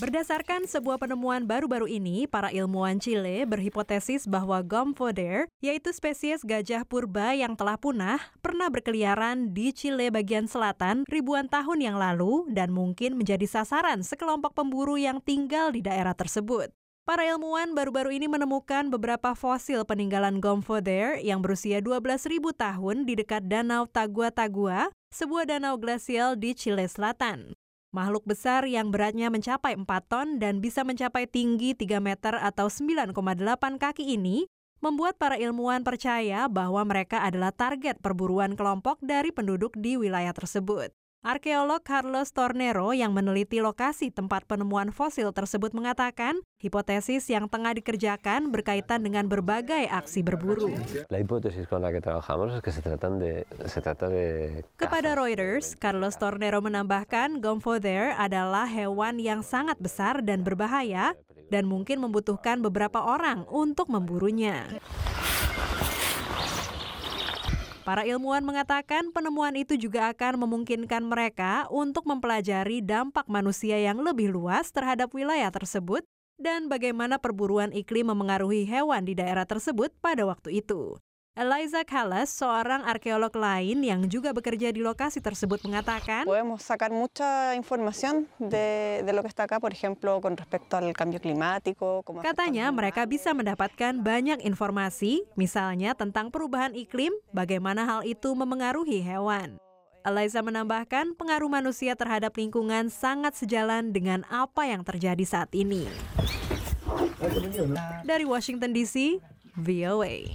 Berdasarkan sebuah penemuan baru-baru ini, para ilmuwan Chile berhipotesis bahwa Gomphoder, yaitu spesies gajah purba yang telah punah, pernah berkeliaran di Chile bagian selatan ribuan tahun yang lalu dan mungkin menjadi sasaran sekelompok pemburu yang tinggal di daerah tersebut. Para ilmuwan baru-baru ini menemukan beberapa fosil peninggalan Gomphoder yang berusia 12.000 tahun di dekat Danau Tagua-Tagua, sebuah danau glasial di Chile Selatan. Makhluk besar yang beratnya mencapai 4 ton dan bisa mencapai tinggi 3 meter atau 9,8 kaki ini membuat para ilmuwan percaya bahwa mereka adalah target perburuan kelompok dari penduduk di wilayah tersebut. Arkeolog Carlos Tornero yang meneliti lokasi tempat penemuan fosil tersebut mengatakan, hipotesis yang tengah dikerjakan berkaitan dengan berbagai aksi berburu. Kepada Reuters, Carlos Tornero menambahkan Gomphoder adalah hewan yang sangat besar dan berbahaya dan mungkin membutuhkan beberapa orang untuk memburunya. Para ilmuwan mengatakan penemuan itu juga akan memungkinkan mereka untuk mempelajari dampak manusia yang lebih luas terhadap wilayah tersebut dan bagaimana perburuan iklim memengaruhi hewan di daerah tersebut pada waktu itu. Eliza Callas, seorang arkeolog lain yang juga bekerja di lokasi tersebut mengatakan, Podemos sacar mucha información de, de lo que está acá, por ejemplo, con respecto al cambio climático. Katanya mereka bisa mendapatkan banyak informasi, misalnya tentang perubahan iklim, bagaimana hal itu memengaruhi hewan. Eliza menambahkan pengaruh manusia terhadap lingkungan sangat sejalan dengan apa yang terjadi saat ini. Dari Washington DC, VOA.